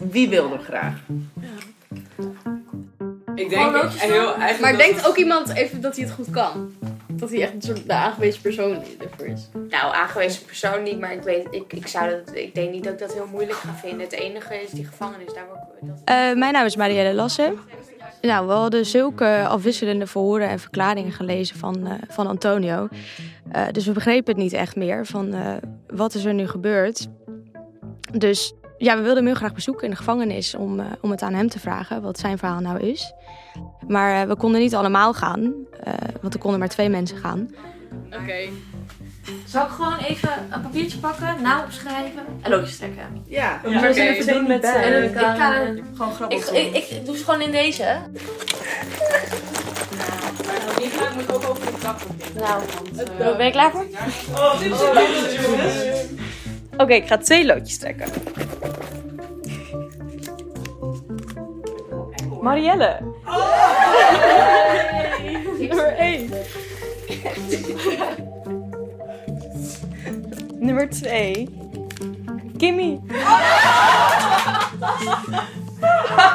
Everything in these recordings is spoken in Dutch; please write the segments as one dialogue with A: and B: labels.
A: Wie wil er graag?
B: Ik denk
A: nootjes
B: heel, eigenlijk
C: Maar
B: dat
C: denkt
B: het-
C: ook iemand even dat hij het goed kan? Dat hij echt een soort de aangewezen persoon ervoor is.
D: Nou, aangewezen persoon niet, maar ik, weet, ik, ik, zou dat, ik denk niet dat ik dat heel moeilijk ga vinden. Het enige is die gevangenis, daar. Dat...
E: Eh, mijn naam is Marielle Lassen. Nou, we hadden zulke afwisselende verhoren en verklaringen gelezen van, eh, van Antonio. Eh, dus we begrepen het niet echt meer van eh, wat is er nu gebeurd. Dus ja, we wilden hem heel graag bezoeken in de gevangenis om, eh, om het aan hem te vragen wat zijn verhaal nou is. Maar eh, we konden niet allemaal gaan, eh, want er konden maar twee mensen gaan.
C: Oké.
F: Zal ik gewoon even een papiertje pakken, naam opschrijven en loodjes trekken?
A: Ja,
C: Ja, oké.
A: even doen met...
F: En
A: eh,
F: ik ga
A: gewoon grappig.
F: ik, ik, ik doe ze gewoon in deze.
B: Die gaat moet ook over de trap.
F: Nou, ben je klaar voor?
A: Oké, ik ga twee loodjes trekken. Marielle. Nummer 1. Nummer 2. Kimmy.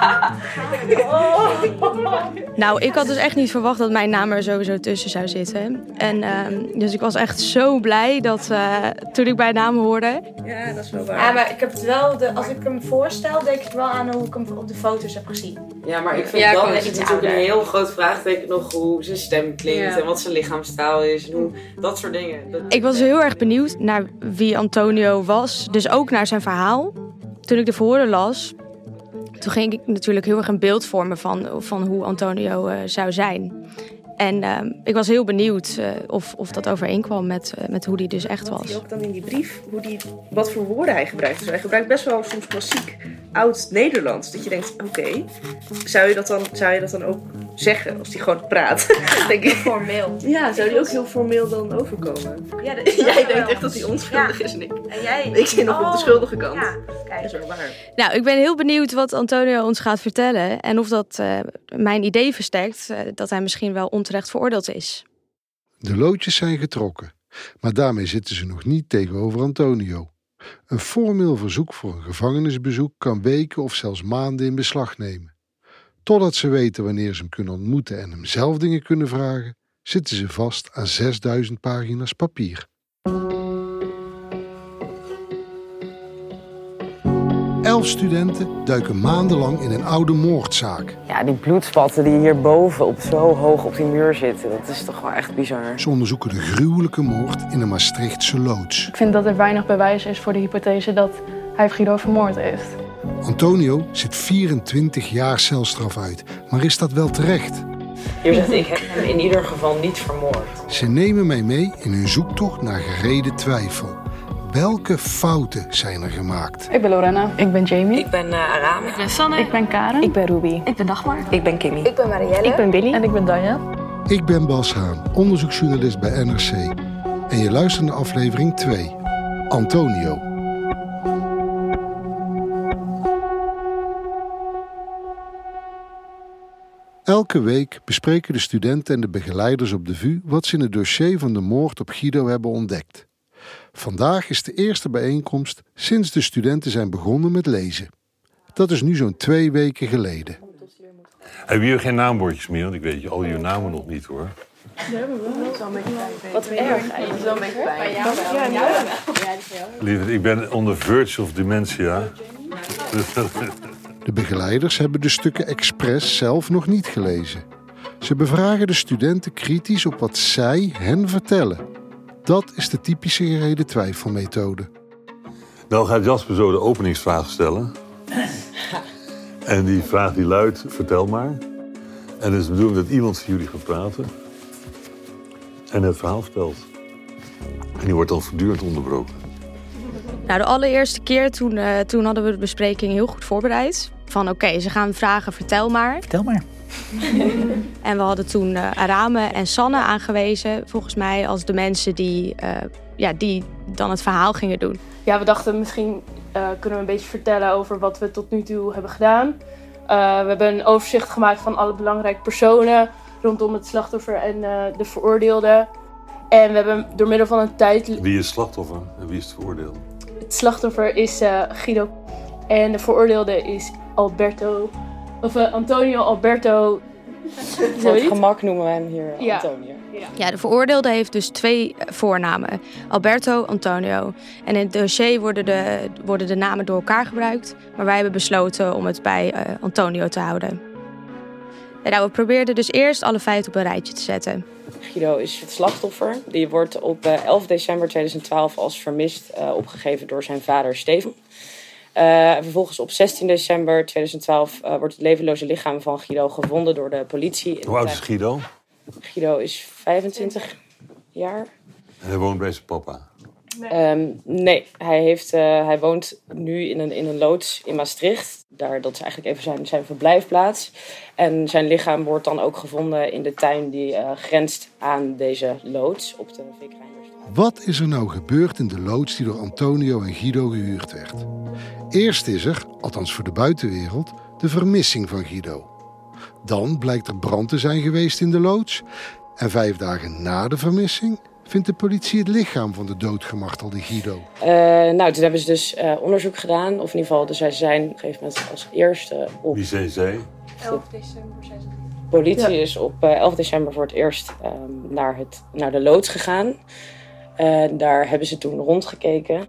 E: Nou, ik had dus echt niet verwacht dat mijn naam er sowieso tussen zou zitten. En ehm, dus ik was echt zo blij dat eh, toen ik bij naam hoorde.
A: Ja, dat is wel
F: Ja,
A: waar.
F: maar ik heb het wel, de, als ik hem voorstel, denk ik wel aan hoe ik hem op de foto's heb gezien.
B: Ja, maar ik vind
C: Ja,
B: dan is het natuurlijk een heel groot vraagteken nog hoe zijn stem klinkt
C: Ja.
B: en wat zijn lichaamstaal is en hoe dat soort dingen. Dat-
E: Ik was heel erg benieuwd naar wie Antonio was. Dus ook naar zijn verhaal. Toen ik de verhoren las, toen ging ik natuurlijk heel erg een beeld vormen van, van hoe Antonio eh, zou zijn. En ehm, ik was heel benieuwd eh, of, of dat overeenkwam met, eh, met hoe hij dus echt
A: Wat hij
E: was.
A: ook dan in die brief, hoe die, wat voor woorden hij gebruikt. Dus hij gebruikt best wel soms klassiek oud-Nederlands. Dat je denkt, oké, zou, je dat dan, zou je dat dan ook zeggen als hij gewoon praat? denk ik.
F: Formeel.
A: Ja, zou die ook heel formeel dan overkomen? Ja, jij denkt echt dat hij onschuldig is en ik,
F: En jij?
A: ik zit nog op de schuldige kant.
F: Ja,
A: Dat
F: kijk.
A: is wel waar.
E: Nou, ik ben heel benieuwd wat Antonio ons gaat vertellen. En of dat eh, mijn idee versterkt eh, dat hij misschien wel onterecht veroordeeld is.
G: De loodjes zijn getrokken, maar daarmee zitten ze nog niet tegenover Antonio. Een formeel verzoek voor een gevangenisbezoek kan weken of zelfs maanden in beslag nemen. Totdat ze weten wanneer ze hem kunnen ontmoeten en hem zelf dingen kunnen vragen, zitten ze vast aan 6000 pagina's papier. Elf studenten duiken maandenlang in een oude moordzaak.
B: Ja, die bloedspatten die hierboven op zo hoog op die muur zitten, dat is toch wel echt bizar.
G: Ze onderzoeken de gruwelijke moord in een Maastrichtse loods.
H: Ik vind dat er weinig bewijs is voor de hypothese dat hij Guido vermoord heeft.
G: Antonio zit 24 jaar celstraf uit, maar is dat wel terecht?
B: Hier zegt ik heb hem in ieder geval niet vermoord.
G: Ze nemen mij mee in hun zoektocht naar gereden twijfel. Welke fouten zijn er gemaakt?
H: Ik ben Lorena. Ik ben Jamie.
B: Ik ben uh, Aram.
F: Ik ben Sanne.
H: Ik ben Karen. Ik ben Ruby.
F: Ik ben Dagmar.
B: Ik ben Kimmy.
F: Ik ben Marielle.
H: Ik ben Billy. En ik ben Danja.
G: Ik ben Bas Haan, onderzoeksjournalist bij NRC. En je luistert naar aflevering 2, Antonio. Elke week bespreken de studenten en de begeleiders op de VU wat ze in het dossier van de moord op Guido hebben ontdekt. Vandaag is de eerste bijeenkomst sinds de studenten zijn begonnen met lezen. Dat is nu zo'n twee weken geleden.
I: Hebben jullie geen naambordjes meer? Want ik weet je al je namen nog niet hoor.
H: Wat erg eigenlijk. Dat is wel een. Ja, ja,
I: Lieverd, ik ben on the verge of dementia.
G: De begeleiders hebben de stukken expres zelf nog niet gelezen. Ze bevragen de studenten kritisch op wat zij hen vertellen. Dat is de typische gereden twijfelmethode.
I: Dan gaat Jasper zo de openingsvraag stellen. En die vraag die luidt, vertel maar. En het is de bedoeling dat iemand van jullie gaat praten. En het verhaal vertelt. En die wordt dan voortdurend onderbroken.
E: Nou, de allereerste keer toen, eh, toen hadden we de bespreking heel goed voorbereid. Van oké, ze gaan vragen, vertel maar.
J: Vertel maar.
E: En we hadden toen eh, Arame en Sanne aangewezen, volgens mij, als de mensen die, eh, ja, die dan het verhaal gingen doen.
H: Ja, we dachten misschien eh, kunnen we een beetje vertellen over wat we tot nu toe hebben gedaan. Eh, we hebben een overzicht gemaakt van alle belangrijke personen rondom het slachtoffer en eh, de veroordeelde. En we hebben door middel van een tijd...
I: Wie is slachtoffer en wie is het veroordeeld?
H: Het slachtoffer is eh, Guido en de veroordeelde is Alberto. Of eh, Antonio Alberto.
B: Voor het gemak noemen we hem hier
H: Ja.
B: Antonio.
E: Ja, de veroordeelde heeft dus twee eh, voornamen. Alberto, Antonio. En in het dossier worden de, worden de namen door elkaar gebruikt. Maar wij hebben besloten om het bij eh, Antonio te houden. En nou, we probeerden dus eerst alle feiten op een rijtje te zetten.
B: Guido is het slachtoffer. Die wordt op eh, 11 december 2012 als vermist eh, opgegeven door zijn vader Steven. Eh, vervolgens op 16 december 2012 eh, wordt het levenloze lichaam van Guido gevonden door de politie.
I: Hoe oud is. Guido?
B: Guido is 25 jaar.
I: En hij woont bij zijn papa.
B: Ehm, nee, hij, heeft, eh, hij woont nu in een, in een loods in Maastricht. Daar, dat is eigenlijk even zijn, zijn verblijfplaats. En zijn lichaam wordt dan ook gevonden in de tuin die eh, grenst aan deze loods op de Vikrijnderstraat.
G: Wat is er nou gebeurd in de loods die door Antonio en Guido gehuurd werd? Eerst is er, althans voor de buitenwereld, de vermissing van Guido. Dan blijkt er brand te zijn geweest in de loods. En vijf dagen na de vermissing vindt de politie het lichaam van de doodgemartelde Guido.
B: Eh, nou, toen hebben ze dus eh, onderzoek gedaan. Of in ieder geval, dus zij zijn op een gegeven moment als eerste op...
I: Wie zei zij?
H: 11 december zijn ze
B: politie is op eh, 11 december voor het eerst ehm, naar, het, naar de loods gegaan. En daar hebben ze toen rondgekeken.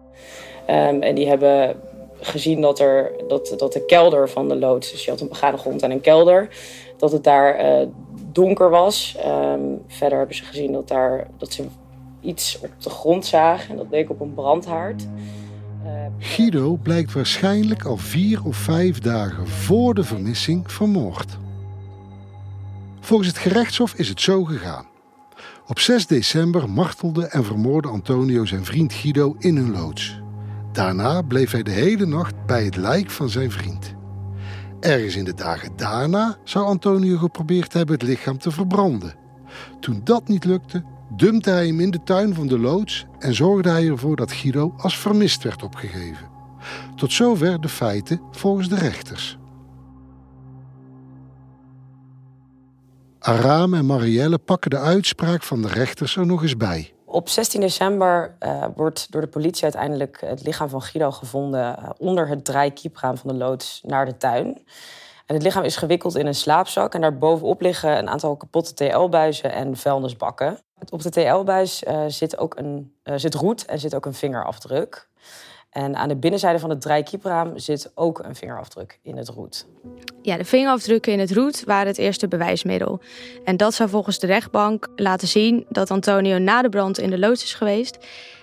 B: Ehm, en die hebben gezien dat, er, dat, dat de kelder van de loods, dus je had een begane grond en een kelder, dat het daar eh, donker was. Ehm, verder hebben ze gezien dat, daar, dat ze iets op de grond zagen en dat leek op een brandhaard.
G: Guido blijkt waarschijnlijk al vier of vijf dagen voor de vermissing vermoord. Volgens het gerechtshof is het zo gegaan. Op 6 december martelde en vermoordde Antonio zijn vriend Guido in hun loods. Daarna bleef hij de hele nacht bij het lijk van zijn vriend. Ergens in de dagen daarna zou Antonio geprobeerd hebben het lichaam te verbranden. Toen dat niet lukte, dumpte hij hem in de tuin van de loods en zorgde hij ervoor dat Guido als vermist werd opgegeven. Tot zover de feiten volgens de rechters. Aram en Marielle pakken de uitspraak van de rechters er nog eens bij.
B: Op 16 december eh, wordt door de politie uiteindelijk het lichaam van Guido gevonden eh, onder het draaikiepraam van de loods naar de tuin. En het lichaam is gewikkeld in een slaapzak en daarbovenop liggen een aantal kapotte TL-buizen en vuilnisbakken. Op de TL-buis eh, zit ook een eh, zit roet en zit ook een vingerafdruk. En aan de binnenzijde van het draaikiepraam zit ook een vingerafdruk in het roet.
E: Ja, de vingerafdrukken in het roet waren het eerste bewijsmiddel. En dat zou volgens de rechtbank laten zien dat Antonio na de brand in de loods is geweest.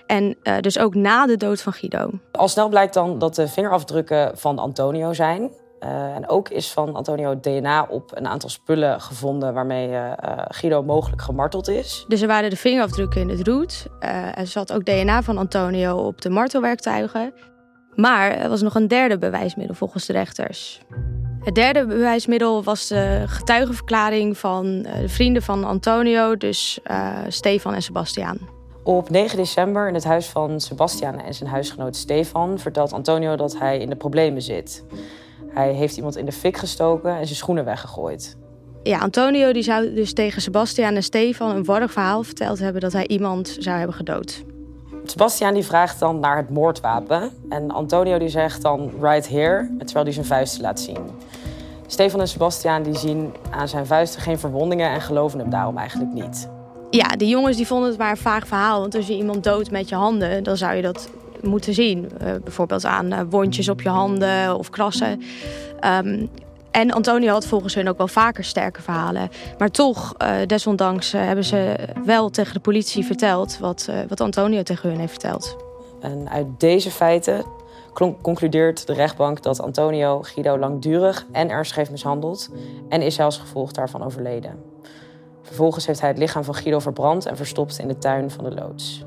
E: En eh, dus ook na de dood van Guido.
B: Al snel blijkt dan dat de vingerafdrukken van Antonio zijn. Eh, en ook is van Antonio DNA op een aantal spullen gevonden waarmee eh, Guido mogelijk gemarteld is.
E: Dus er waren de vingerafdrukken in het roet. Eh, er zat ook DNA van Antonio op de martelwerktuigen. Maar er was nog een derde bewijsmiddel volgens de rechters. Het derde bewijsmiddel was de getuigenverklaring van de vrienden van Antonio, dus Stefan en Sebastiaan.
B: Op 9 december in het huis van Sebastian en zijn huisgenoot Stefan vertelt Antonio dat hij in de problemen zit. Hij heeft iemand in de fik gestoken en zijn schoenen weggegooid.
E: Ja, Antonio die zou dus tegen Sebastiaan en Stefan een warrig verhaal verteld hebben dat hij iemand zou hebben gedood.
B: Sebastian die vraagt dan naar het moordwapen en Antonio die zegt dan right here, terwijl hij zijn vuisten laat zien. Stefan en Sebastian die zien aan zijn vuisten geen verwondingen en geloven hem daarom eigenlijk niet.
E: Ja, die jongens die vonden het maar een vaag verhaal. Want als je iemand doodt met je handen, dan zou je dat moeten zien. Uh, bijvoorbeeld aan uh, wondjes op je handen of krassen. Um, en Antonio had volgens hun ook wel vaker sterke verhalen. Maar toch, uh, desondanks, hebben ze wel tegen de politie verteld wat, wat Antonio tegen hun heeft verteld.
B: En uit deze feiten concludeert de rechtbank dat Antonio Guido langdurig en ernstig heeft mishandeld en is zelfs gevolg daarvan overleden. Vervolgens heeft hij het lichaam van Guido verbrand en verstopt in de tuin van de loods.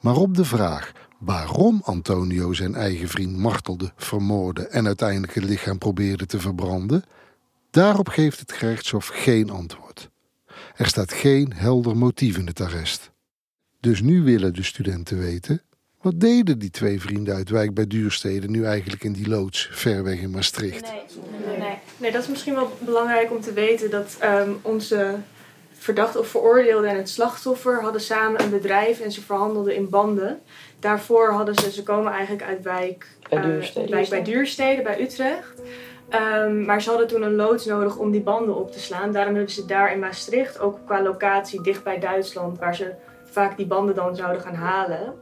G: Maar op de vraag waarom Antonio zijn eigen vriend martelde, vermoordde en uiteindelijk het lichaam probeerde te verbranden, daarop geeft het gerechtshof geen antwoord. Er staat geen helder motief in het arrest. Dus nu willen de studenten weten: wat deden die twee vrienden uit Wijk bij Duurstede nu eigenlijk in die loods ver weg in Maastricht?
H: Nee, nee, nee. dat is misschien wel belangrijk om te weten dat um, onze verdachte of veroordeelde en het slachtoffer hadden samen een bedrijf en ze verhandelden in banden. Daarvoor hadden ze, ze komen eigenlijk uit Wijk
B: bij Duurstede,
H: uh, wijk bij, Duurstede, bij Utrecht. Um, maar ze hadden toen een loods nodig om die banden op te slaan. Daarom hebben ze daar in Maastricht, ook qua locatie dicht bij Duitsland, waar ze vaak die banden dan zouden gaan halen.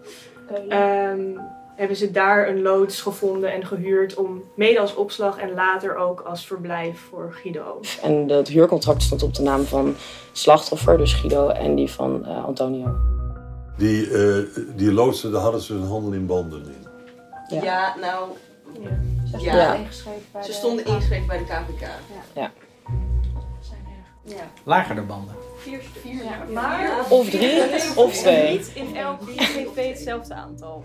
H: Um, hebben ze daar een loods gevonden en gehuurd om mede als opslag en later ook als verblijf voor Guido.
B: En dat huurcontract stond op de naam van slachtoffer, dus Guido, en die van uh, Antonio.
I: Die, uh, die loodsen, daar hadden ze hun handen in banden in.
A: Ja, ja nou. Ja.
H: Ze, ja. ja.
A: ze stonden ingeschreven bij de KVK.
B: Ja. ja.
J: ja. Lager de banden.
H: Vier, vier ja. maar
B: of drie, of twee.
H: Niet in elk GGV hetzelfde aantal.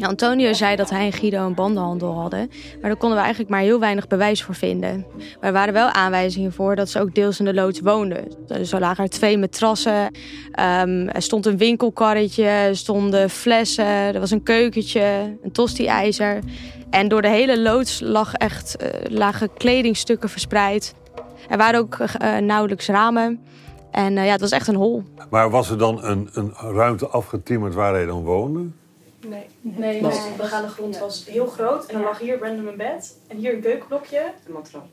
E: Antonio zei dat hij en Guido een bandenhandel hadden, maar daar konden we eigenlijk maar heel weinig bewijs voor vinden. Maar er waren wel aanwijzingen voor dat ze ook deels in de loods woonden. Dus er lagen er twee matrassen, um, er stond een winkelkarretje, er stonden flessen, er was een keukentje, een tosti-ijzer. En door de hele loods lag echt, uh, lagen kledingstukken verspreid. Er waren ook uh, nauwelijks ramen. En uh, ja, het was echt een hol.
I: Maar was er dan een, een ruimte afgetimmerd waar hij dan woonde?
H: Nee, nee, nee. de begane grond was heel groot. En dan lag hier random een bed. En hier een keukenblokje.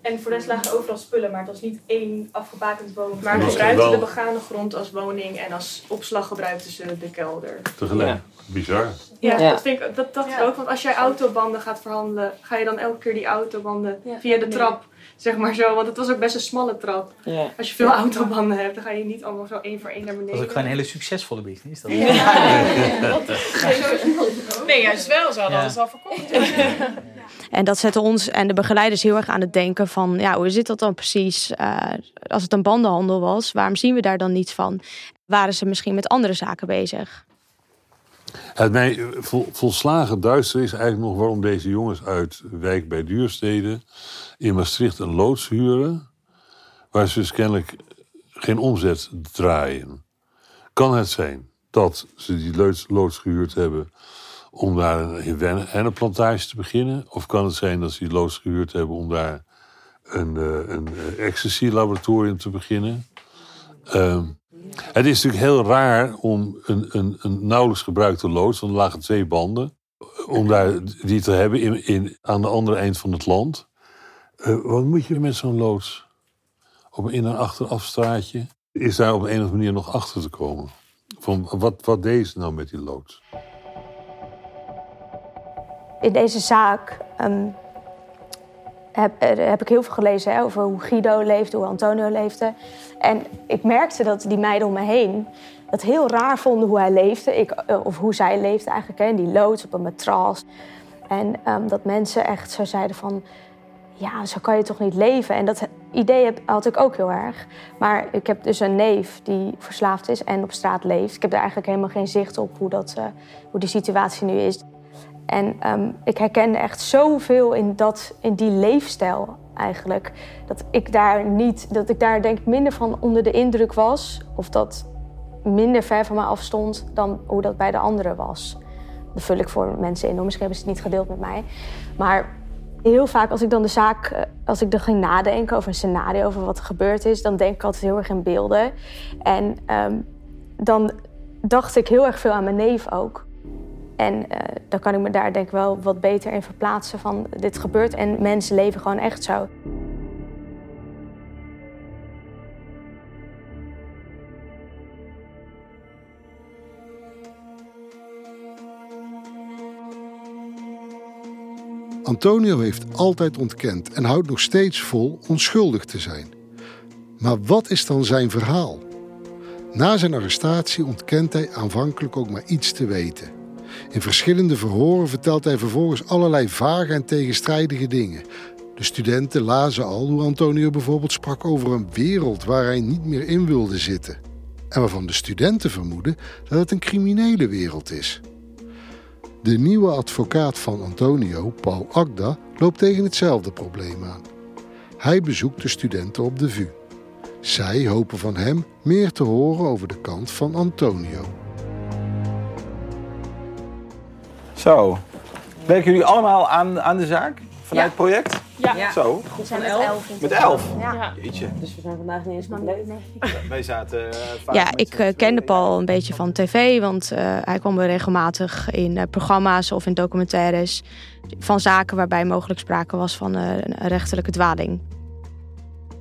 H: En voor de rest lagen overal spullen. Maar het was niet één afgebakend woning. Maar gebruikten de begane grond als woning. En als opslag gebruikten ze de kelder.
I: Tegelijk. Ja. Bizar.
H: Ja, ja, dat vind ik dat, dat ja. ook. Want als jij autobanden gaat verhandelen, ga je dan elke keer die autobanden via de trap Zeg maar zo, want het was ook best een smalle trap.
B: Ja.
H: Als je veel autobanden hebt, dan ga je niet allemaal zo één voor één naar beneden.
J: Dat is ook gewoon een hele succesvolle business. Dat
H: ja. ja. Nee, juist wel. Ze hadden alles al verkocht.
E: En dat zette ons en de begeleiders heel erg aan het denken van... ja, hoe zit dat dan precies? Uh, als het een bandenhandel was, waarom zien we daar dan niets van? Waren ze misschien met andere zaken bezig?
I: Het mij vol, volslagen duister is eigenlijk nog waarom deze jongens uit Wijk bij Duurstede in Maastricht een loods huren, waar ze dus kennelijk geen omzet draaien. Kan het zijn dat ze die loods, gehuurd hebben om daar een hennenplantage te beginnen? Of kan het zijn dat ze die loods gehuurd hebben om daar een, uh, een ecstasy-laboratorium te beginnen? Uh, het is natuurlijk heel raar om een, een, een nauwelijks gebruikte loods, want er lagen twee banden, om daar die te hebben in, in, aan de andere eind van het land. Uh, wat moet je met zo'n loods? Op, in een achterafstraatje? Is daar op een of andere manier nog achter te komen? Van wat, wat deed ze nou met die loods?
E: In deze zaak um, heb, ik heel veel gelezen hè, over hoe Guido leefde, hoe Antonio leefde. En ik merkte dat die meiden om me heen het heel raar vonden hoe hij leefde. Ik, of hoe zij leefde eigenlijk, hè, die loods op een matras. En um, dat mensen echt zo zeiden van ja, zo kan je toch niet leven? En dat idee had ik ook heel erg. Maar ik heb dus een neef die verslaafd is en op straat leeft. Ik heb daar eigenlijk helemaal geen zicht op hoe, dat, uh, hoe die situatie nu is. En um, ik herkende echt zoveel in, dat, in die leefstijl eigenlijk. Dat ik daar niet, dat ik daar denk minder van onder de indruk was. Of dat minder ver van me afstond dan hoe dat bij de anderen was. Dat vul ik voor mensen in. Misschien hebben ze het niet gedeeld met mij. Maar Heel vaak als ik dan de zaak, eh, als ik er ging nadenken over een scenario, over wat er gebeurd is, dan denk ik altijd heel erg in beelden. En um, dan dacht ik heel erg veel aan mijn neef ook. En uh, dan kan ik me daar denk ik wel wat beter in verplaatsen van dit gebeurt en mensen leven gewoon echt zo.
G: Antonio heeft altijd ontkend en houdt nog steeds vol onschuldig te zijn. Maar wat is dan zijn verhaal? Na zijn arrestatie ontkent hij aanvankelijk ook maar iets te weten. In verschillende verhoren vertelt hij vervolgens allerlei vage en tegenstrijdige dingen. De studenten lazen al hoe Antonio bijvoorbeeld sprak over een wereld waar hij niet meer in wilde zitten. En waarvan de studenten vermoeden dat het een criminele wereld is. De nieuwe advocaat van Antonio, Paul Agda, loopt tegen hetzelfde probleem aan. Hij bezoekt de studenten op de VU. Zij hopen van hem meer te horen over de kant van Antonio.
K: Zo, werken jullie allemaal aan, aan de zaak vanuit het project?
B: Ja.
K: Zo.
B: We zijn met elf.
K: Met elf?
B: Ja.
K: Jeetje.
B: Dus we zijn vandaag niet eens compleet.
K: Wij zaten eh, vaak
E: Ja, ik eh, kende Paul een beetje van tv, want eh, hij kwam regelmatig in eh, programma's of in documentaires van zaken waarbij mogelijk sprake was van eh, een rechterlijke dwaling.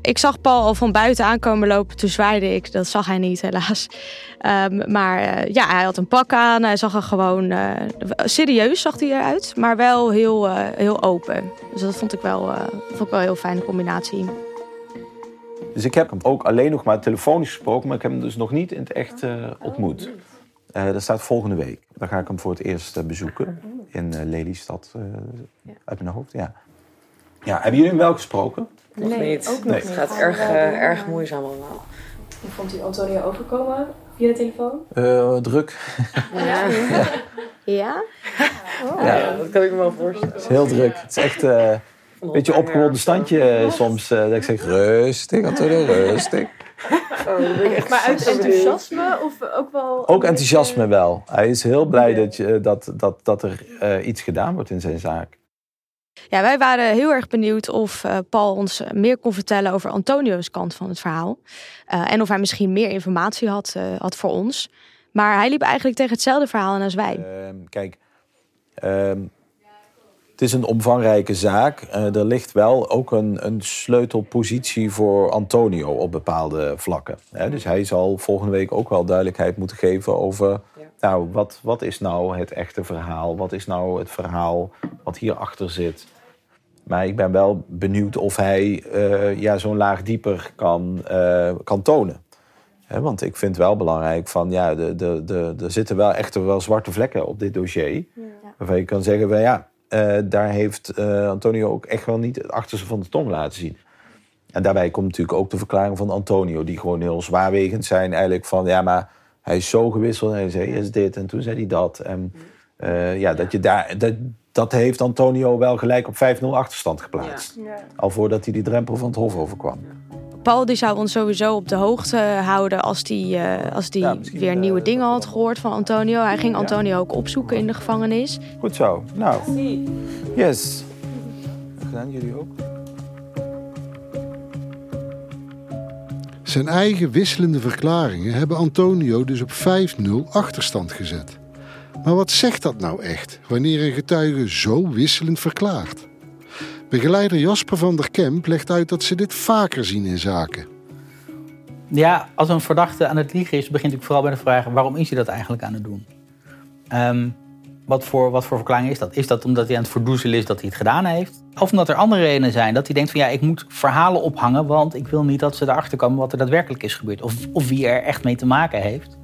E: Ik zag Paul al van buiten aankomen lopen, toen zwaaide ik. Dat zag hij niet, helaas. Ehm, maar eh, ja, hij had een pak aan. Hij zag er gewoon eh, serieus zag hij eruit, maar wel heel, eh, heel open. Dus dat vond ik wel, eh, vond ik wel een heel fijne combinatie.
K: Dus ik heb hem ook alleen nog maar telefonisch gesproken, maar ik heb hem dus nog niet in het echt eh, ontmoet. Eh, dat staat volgende week. Dan ga ik hem voor het eerst bezoeken in eh, Lelystad, eh, uit mijn hoofd. Ja. Ja, hebben jullie hem wel gesproken?
B: Nog
L: Nee,
B: niet.
L: ook nog
B: Het
L: niet.
B: gaat erg, eh, erg moeizaam allemaal.
L: Hoe vond u Antonio overkomen via de telefoon?
K: Eh, druk.
B: Ja.
E: Ja?
B: Oh,
K: Ja.
B: ja, dat kan ik me wel voorstellen.
K: Het is heel druk. Het is echt eh, een beetje opgewonden standje eh, soms. eh, dat ik zeg, rustig, Antonio, rustig.
L: maar uit enthousiasme of ook wel...
K: Ook enthousiasme wel. Hij is heel blij dat, je, dat, dat, dat er eh, iets gedaan wordt in zijn zaak.
E: Ja, wij waren heel erg benieuwd of eh, Paul ons meer kon vertellen over Antonio's kant van het verhaal. Eh, en of hij misschien meer informatie had, eh, had voor ons. Maar hij liep eigenlijk tegen hetzelfde verhaal aan als wij.
K: Ehm, kijk, ehm, het is een omvangrijke zaak. Eh, er ligt wel ook een, een sleutelpositie voor Antonio op bepaalde vlakken. Hè? Dus hij zal volgende week ook wel duidelijkheid moeten geven over... Nou, wat, wat is nou het echte verhaal? Wat is nou het verhaal wat hierachter zit? Maar ik ben wel benieuwd of hij eh, ja, zo'n laag dieper kan, eh, kan tonen. Hè, want ik vind wel belangrijk van ja, de, de, de, er zitten wel echt wel zwarte vlekken op dit dossier. Waarvan je kan zeggen, van, ja, eh, daar heeft eh, Antonio ook echt wel niet het achterste van de tong laten zien. En daarbij komt natuurlijk ook de verklaring van Antonio, die gewoon heel zwaarwegend zijn. Eigenlijk van ja, maar hij is zo gewisseld. En hij zei eerst dit en toen zei hij dat. En eh, ja, dat je daar. Dat, dat heeft Antonio wel gelijk op 5-0 achterstand geplaatst. Al voordat hij die drempel van het Hof overkwam.
E: Paul die zou ons sowieso op de hoogte houden als die, eh, als die weer nieuwe dingen had gehoord van Antonio. Hij ging Antonio ook opzoeken in de gevangenis.
K: Goed zo. Nou, yes. Gedaan jullie ook?
G: Zijn eigen wisselende verklaringen hebben Antonio dus op 5-0 achterstand gezet. Maar wat zegt dat nou echt wanneer een getuige zo wisselend verklaart? Begeleider Jasper van der Kemp legt uit dat ze dit vaker zien in zaken.
J: Ja, als een verdachte aan het liegen is, begint ik vooral bij de vraag: waarom is hij dat eigenlijk aan het doen? Ehm, wat, voor, wat voor verklaring is dat? Is dat omdat hij aan het verdoezelen is dat hij het gedaan heeft? Of omdat er andere redenen zijn? Dat hij denkt van ja, ik moet verhalen ophangen, want ik wil niet dat ze erachter komen wat er daadwerkelijk is gebeurd. Of, of wie er echt mee te maken heeft.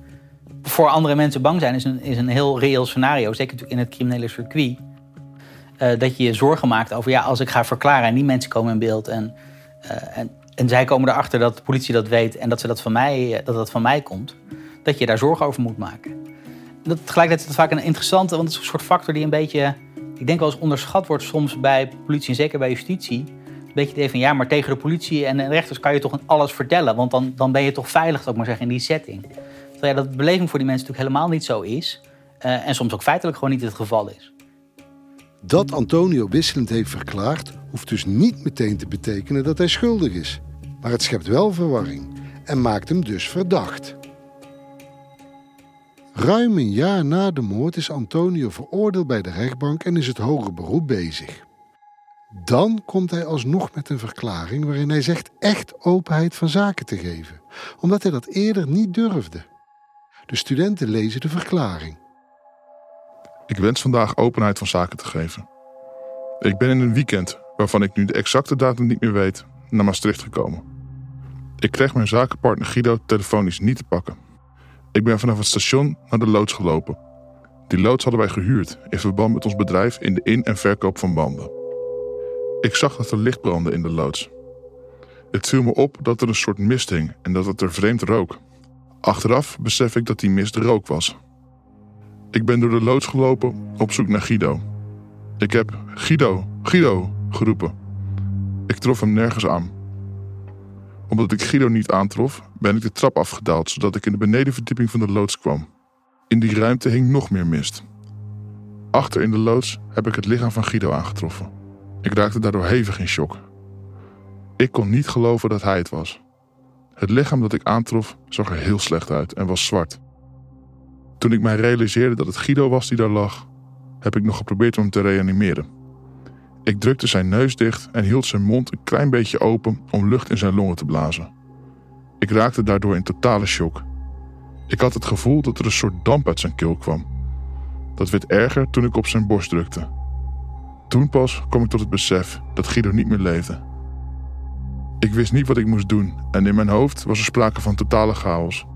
J: Voor andere mensen bang zijn is een, is een heel reëel scenario, zeker in het criminele circuit. Eh, dat je je zorgen maakt over ja, als ik ga verklaren en die mensen komen in beeld en, eh, en, zij komen erachter dat de politie dat weet en dat, ze dat, van mij, eh, dat dat van mij komt, dat je daar zorgen over moet maken. Dat, tegelijkertijd is dat vaak een interessante, want het is een soort factor die een beetje, ik denk wel eens onderschat wordt soms bij politie en zeker bij justitie. Een beetje het van ja, maar tegen de politie en rechters kan je toch alles vertellen, want dan, dan ben je toch veilig, zou ik maar zeggen, in die setting. Terwijl ja, dat beleving voor die mensen natuurlijk helemaal niet zo is en soms ook feitelijk gewoon niet het geval is.
G: Dat Antonio wisselend heeft verklaard, hoeft dus niet meteen te betekenen dat hij schuldig is. Maar het schept wel verwarring en maakt hem dus verdacht. Ruim een jaar na de moord is Antonio veroordeeld bij de rechtbank en is het hoger beroep bezig. Dan komt hij alsnog met een verklaring waarin hij zegt echt openheid van zaken te geven, omdat hij dat eerder niet durfde. De studenten lezen de verklaring.
M: Ik wens vandaag openheid van zaken te geven. Ik ben in een weekend, waarvan ik nu de exacte datum niet meer weet, naar Maastricht gekomen. Ik kreeg mijn zakenpartner Guido telefonisch niet te pakken. Ik ben vanaf het station naar de loods gelopen. Die loods hadden wij gehuurd in verband met ons bedrijf in de in- en verkoop van banden. Ik zag dat er licht brandde in de loods. Het viel me op dat er een soort mist hing en dat het er vreemd rook. Achteraf besef ik dat die mist rook was. Ik ben door de loods gelopen op zoek naar Guido. Ik heb Guido, Guido geroepen. Ik trof hem nergens aan. Omdat ik Guido niet aantrof, ben ik de trap afgedaald zodat ik in de benedenverdieping van de loods kwam. In die ruimte hing nog meer mist. Achter in de loods heb ik het lichaam van Guido aangetroffen. Ik raakte daardoor hevig in shock. Ik kon niet geloven dat hij het was. Het lichaam dat ik aantrof zag er heel slecht uit en was zwart. Toen ik mij realiseerde dat het Guido was die daar lag, heb ik nog geprobeerd om hem te reanimeren. Ik drukte zijn neus dicht en hield zijn mond een klein beetje open om lucht in zijn longen te blazen. Ik raakte daardoor in totale shock. Ik had het gevoel dat er een soort damp uit zijn keel kwam. Dat werd erger toen ik op zijn borst drukte. Toen pas kwam ik tot het besef dat Guido niet meer leefde. Ik wist niet wat ik moest doen en in mijn hoofd was er sprake van totale chaos.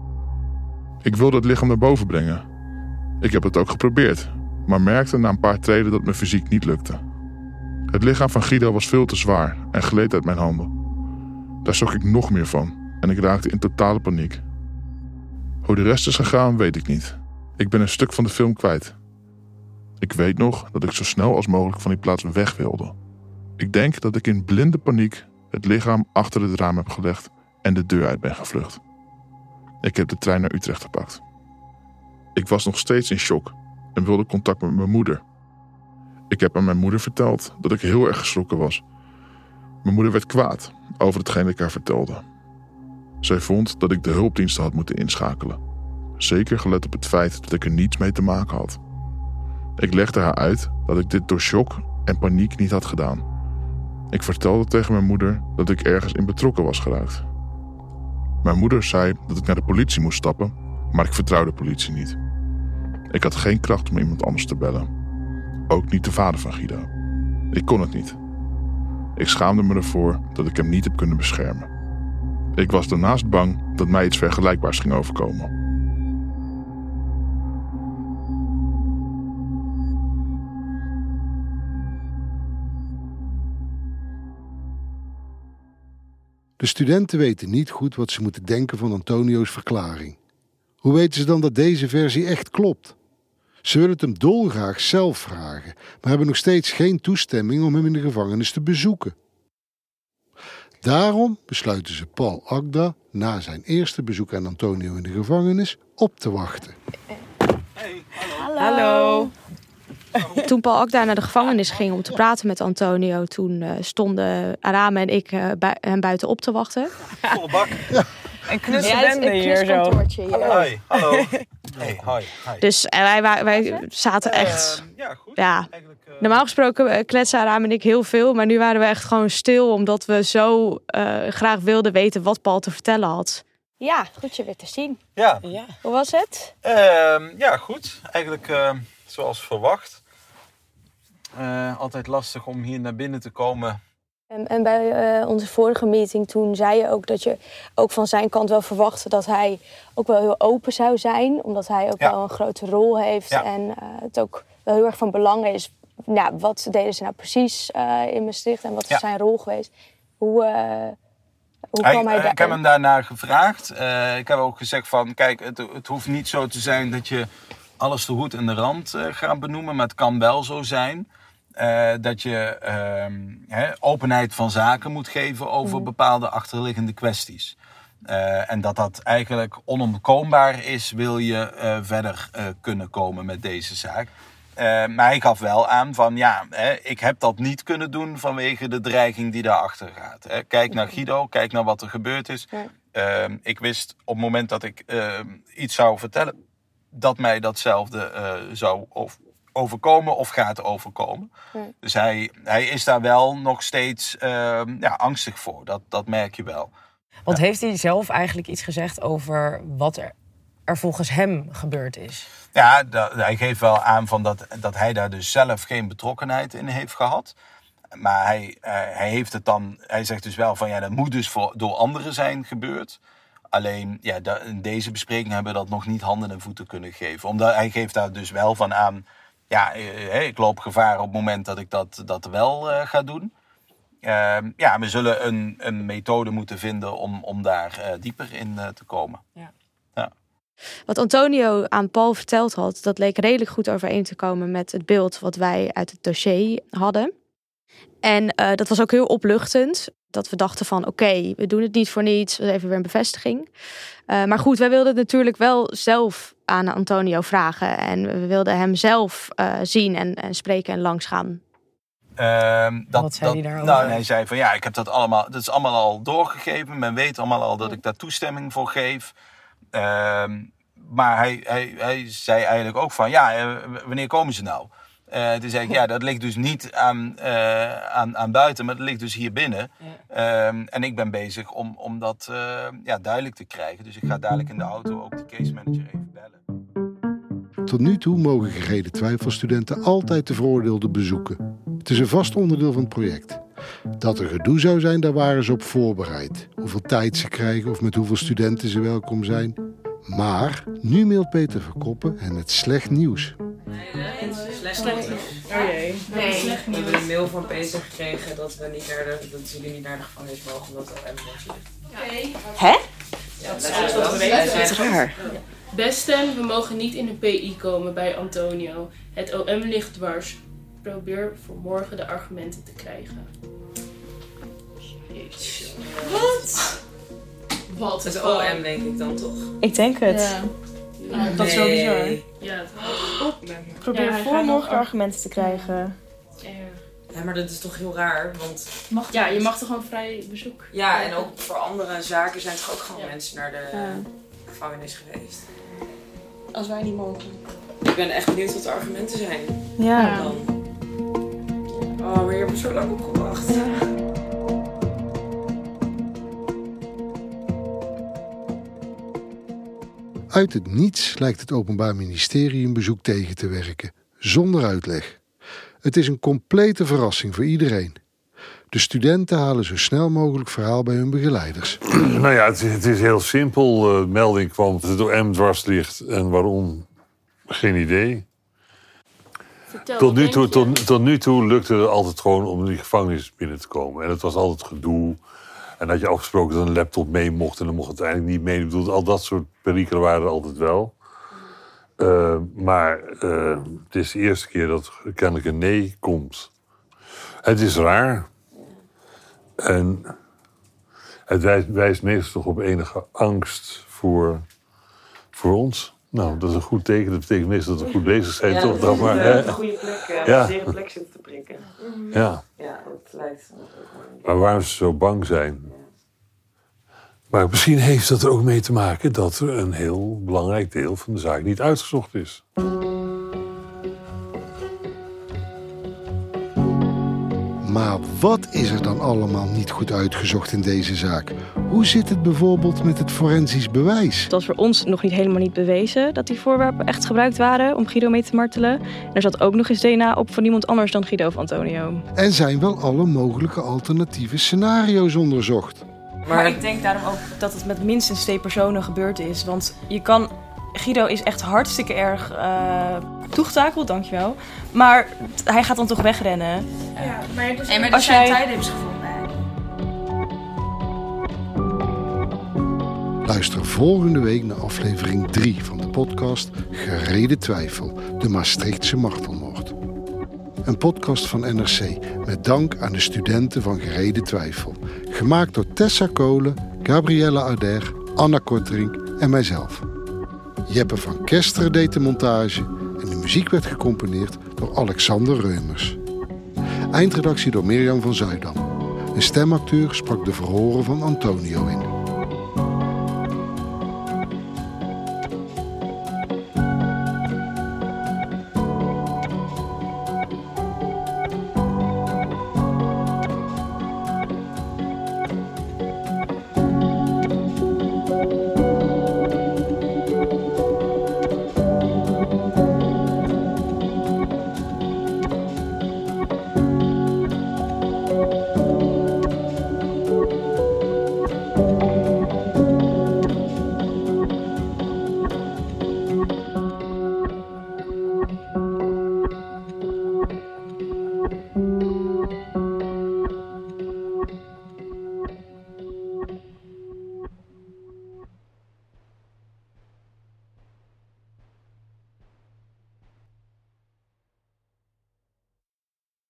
M: Ik wilde het lichaam naar boven brengen. Ik heb het ook geprobeerd, maar merkte na een paar treden dat mijn fysiek niet lukte. Het lichaam van Guido was veel te zwaar en gleed uit mijn handen. Daar schrok ik nog meer van en ik raakte in totale paniek. Hoe de rest is gegaan, weet ik niet. Ik ben een stuk van de film kwijt. Ik weet nog dat ik zo snel als mogelijk van die plaats weg wilde. Ik denk dat ik in blinde paniek het lichaam achter het raam heb gelegd en de deur uit ben gevlucht. Ik heb de trein naar Utrecht gepakt. Ik was nog steeds in shock en wilde contact met mijn moeder. Ik heb aan mijn moeder verteld dat ik heel erg geschrokken was. Mijn moeder werd kwaad over hetgeen ik haar vertelde. Zij vond dat ik de hulpdiensten had moeten inschakelen. Zeker gelet op het feit dat ik er niets mee te maken had. Ik legde haar uit dat ik dit door shock en paniek niet had gedaan. Ik vertelde tegen mijn moeder dat ik ergens in betrokken was geraakt. Mijn moeder zei dat ik naar de politie moest stappen, maar ik vertrouwde de politie niet. Ik had geen kracht om iemand anders te bellen. Ook niet de vader van Guido. Ik kon het niet. Ik schaamde me ervoor dat ik hem niet heb kunnen beschermen. Ik was daarnaast bang dat mij iets vergelijkbaars ging overkomen.
G: De studenten weten niet goed wat ze moeten denken van Antonio's verklaring. Hoe weten ze dan dat deze versie echt klopt? Ze willen het hem dolgraag zelf vragen, maar hebben nog steeds geen toestemming om hem in de gevangenis te bezoeken. Daarom besluiten ze Paul Agda na zijn eerste bezoek aan Antonio in de gevangenis op te wachten.
E: Hallo. Toen Paul Akda naar de gevangenis ging om te praten met Antonio, toen eh, stonden Arame en ik eh, bij, hem buiten op te wachten.
K: Volle bak. Een
E: knusbende
K: ja,
E: hier zo.
K: Hallo. Hoi, hallo. Hey, hi.
E: Dus eh, wij, wij, wij zaten echt.
K: Ehm, ja, goed.
E: Ja. Normaal gesproken kletsen Arame en ik heel veel, maar nu waren we echt gewoon stil omdat we zo eh, graag wilden weten wat Paul te vertellen had.
N: Ja, goed je weer te zien.
K: Ja.
N: Hoe was het?
K: Ehm, ja, goed. Eigenlijk ehm, zoals verwacht. Eh, altijd lastig om hier naar binnen te komen.
N: En, en bij eh, onze vorige meeting toen zei je ook dat je ook van zijn kant wel verwachtte dat hij ook wel heel open zou zijn. Omdat hij ook
K: Ja.
N: wel een grote rol heeft
K: Ja.
N: en eh, het ook wel heel erg van belang is. Ja, wat deden ze nou precies in Maastricht en wat is
K: Ja.
N: zijn rol geweest? Hoe, hoe
K: Hij-
N: kwam hij daar?
K: ik heb hem daarna gevraagd. Ik heb ook gezegd van, kijk, het, het hoeft niet zo te zijn dat je alles de hoed en de rand gaat benoemen. Maar het kan wel zo zijn eh, dat je ehm, hè, openheid van zaken moet geven over bepaalde achterliggende kwesties. Eh, en dat dat eigenlijk onontkoombaar is, wil je eh, verder kunnen komen met deze zaak. Maar hij gaf wel aan van ja, hè, ik heb dat niet kunnen doen vanwege de dreiging die daarachter gaat. Hè. Kijk naar Guido, kijk naar wat er gebeurd is. Eh, ik wist op het moment dat ik eh, iets zou vertellen, dat mij datzelfde zou of overkomen of gaat overkomen. Dus hij, hij is daar wel nog steeds eh, ja, angstig voor. Dat, dat merk je wel.
O: Want heeft hij zelf eigenlijk iets gezegd over wat er, er volgens hem gebeurd is?
K: Ja, dat, hij geeft wel aan van dat, dat hij daar dus zelf geen betrokkenheid in heeft gehad. Maar hij, eh, hij heeft het dan, hij zegt dus wel van ja, dat moet dus voor, door anderen zijn gebeurd. Alleen ja, in deze bespreking hebben we dat nog niet handen en voeten kunnen geven. Omdat hij geeft daar dus wel van aan. Ja, eh, ik loop gevaar op het moment dat ik dat, dat wel eh, ga doen. Ehm, ja, we zullen een, een methode moeten vinden om, om daar eh, dieper in eh, te komen.
B: Ja.
K: Ja.
N: Wat Antonio aan Paul verteld had, dat leek redelijk goed overeen te komen met het beeld wat wij uit het dossier hadden. En eh, dat was ook heel opluchtend. Dat we dachten van oké, we doen het niet voor niets. Dat is even weer een bevestiging. Eh, maar goed, wij wilden het natuurlijk wel zelf aan Antonio vragen. En we wilden hem zelf eh, zien en, en spreken en langsgaan.
K: Ehm, dat,
O: Wat zei
K: dat,
O: hij daarover?
K: Nou, hij zei van ja, ik heb dat allemaal, dat is allemaal al doorgegeven. Men weet allemaal al dat ik daar toestemming voor geef. Ehm, maar hij, hij, hij zei eigenlijk ook van ja, wanneer komen ze nou? Eh toen zei ik ja, dat ligt dus niet aan, eh, aan, aan buiten, maar dat ligt dus hier binnen. Ehm, en ik ben bezig om, om dat eh, ja, duidelijk te krijgen. Dus ik ga dadelijk in de auto ook de case manager even bellen.
G: Tot nu toe mogen gereden twijfelstudenten altijd de veroordeelde bezoeken. Het is een vast onderdeel van het project. Dat er gedoe zou zijn, daar waren ze op voorbereid. Hoeveel tijd ze krijgen of met hoeveel studenten ze welkom zijn. Maar nu mailt Peter Verkoppen hen het slecht nieuws.
B: Slecht
C: nieuws. Oh jee.
B: Nee. We hebben een mail van Peter gekregen dat we niet naar de, dat jullie niet naar de gevangenis mogen omdat er ambulance ligt.
N: Hè?
B: Ja,
C: Dat
B: dat
C: is
B: is
C: alles
B: wel
C: wat we
B: hij
C: weten.
B: zegt-
C: Dat is raar. Besten, we mogen niet in de PI komen bij Antonio. Het OM ligt dwars. Probeer voor morgen de argumenten te krijgen. Wat? Wat?
B: Het OM denk ik dan toch?
E: Ik denk het.
C: Ja.
E: Ja, dat is wel bizar.
C: Ja, het
E: Probeer
C: Ja,
E: voor morgen argumenten te krijgen.
B: Ja, maar dat is toch heel raar, want...
C: ja, je mag toch gewoon vrij bezoek
B: Ja, en ook voor andere zaken zijn toch ook gewoon mensen naar de
C: Ja.
B: gevangenis geweest.
E: Als wij niet mogen.
B: Ik ben echt benieuwd wat de argumenten zijn.
E: Ja.
B: Dan. Oh, maar je hebt er zo lang op gewacht.
G: Uit het niets lijkt het Openbaar Ministerie een bezoek tegen te werken, zonder uitleg. Het is een complete verrassing voor iedereen. De studenten halen zo snel mogelijk verhaal bij hun begeleiders.
I: Nou ja, het is, het is heel simpel. Eh, melding kwam dat het OM dwars ligt. En waarom? Geen idee.
C: Vertel,
I: Tot nu, toe, tot, tot nu toe lukte het altijd gewoon om die gevangenis binnen te komen. En het was altijd gedoe. En had je afgesproken dat een laptop mee mocht en dan mocht het uiteindelijk niet mee. Ik bedoel, al dat soort perikelen waren er altijd wel. Eh, maar eh, het is de eerste keer dat kennelijk een nee komt. Het is raar. En het wijst, wijst meestal toch op enige angst voor, voor ons. Nou, dat is een goed teken. Dat betekent meestal dat we goed bezig zijn,
B: Ja,
I: toch?
B: dat
I: Dan maar, hè?
B: de goede plek, eh,
I: Ja.
B: zere plek zitten te prikken.
I: Ja.
B: Ja, dat lijkt me ook wel.
I: Maar waarom ze zo bang zijn. Maar misschien heeft dat er ook mee te maken dat er een heel belangrijk deel van de zaak niet uitgezocht is.
G: Maar wat is er dan allemaal niet goed uitgezocht in deze zaak? Hoe zit het bijvoorbeeld met het forensisch bewijs?
E: Het was voor ons nog niet helemaal niet bewezen dat die voorwerpen echt gebruikt waren om Guido mee te martelen. En er zat ook nog eens DNA op van iemand anders dan Guido of Antonio.
G: En zijn wel alle mogelijke alternatieve scenario's onderzocht?
L: Maar, ik denk daarom ook dat het met minstens twee personen gebeurd is. Want je kan. Guido is echt hartstikke erg eh toegetakeld, dankjewel. Maar t- hij gaat dan toch wegrennen.
C: Ja, maar dus
F: maar
L: Als
F: zijn
L: jij-
F: tijdens gevonden.
G: Luister volgende week naar aflevering 3 van de podcast Gereden Twijfel, de Maastrichtse martelmoord. Een podcast van NRC met dank aan de studenten van Gereden Twijfel. Gemaakt door Tessa Kolen, Gabrielle Arder, Anna Korterink en mijzelf. Jeppe van Kesteren deed de montage en de muziek werd gecomponeerd door Alexander Reumers. Eindredactie door Mirjam van Zuidam. Een stemacteur sprak de verhoren van Antonio in.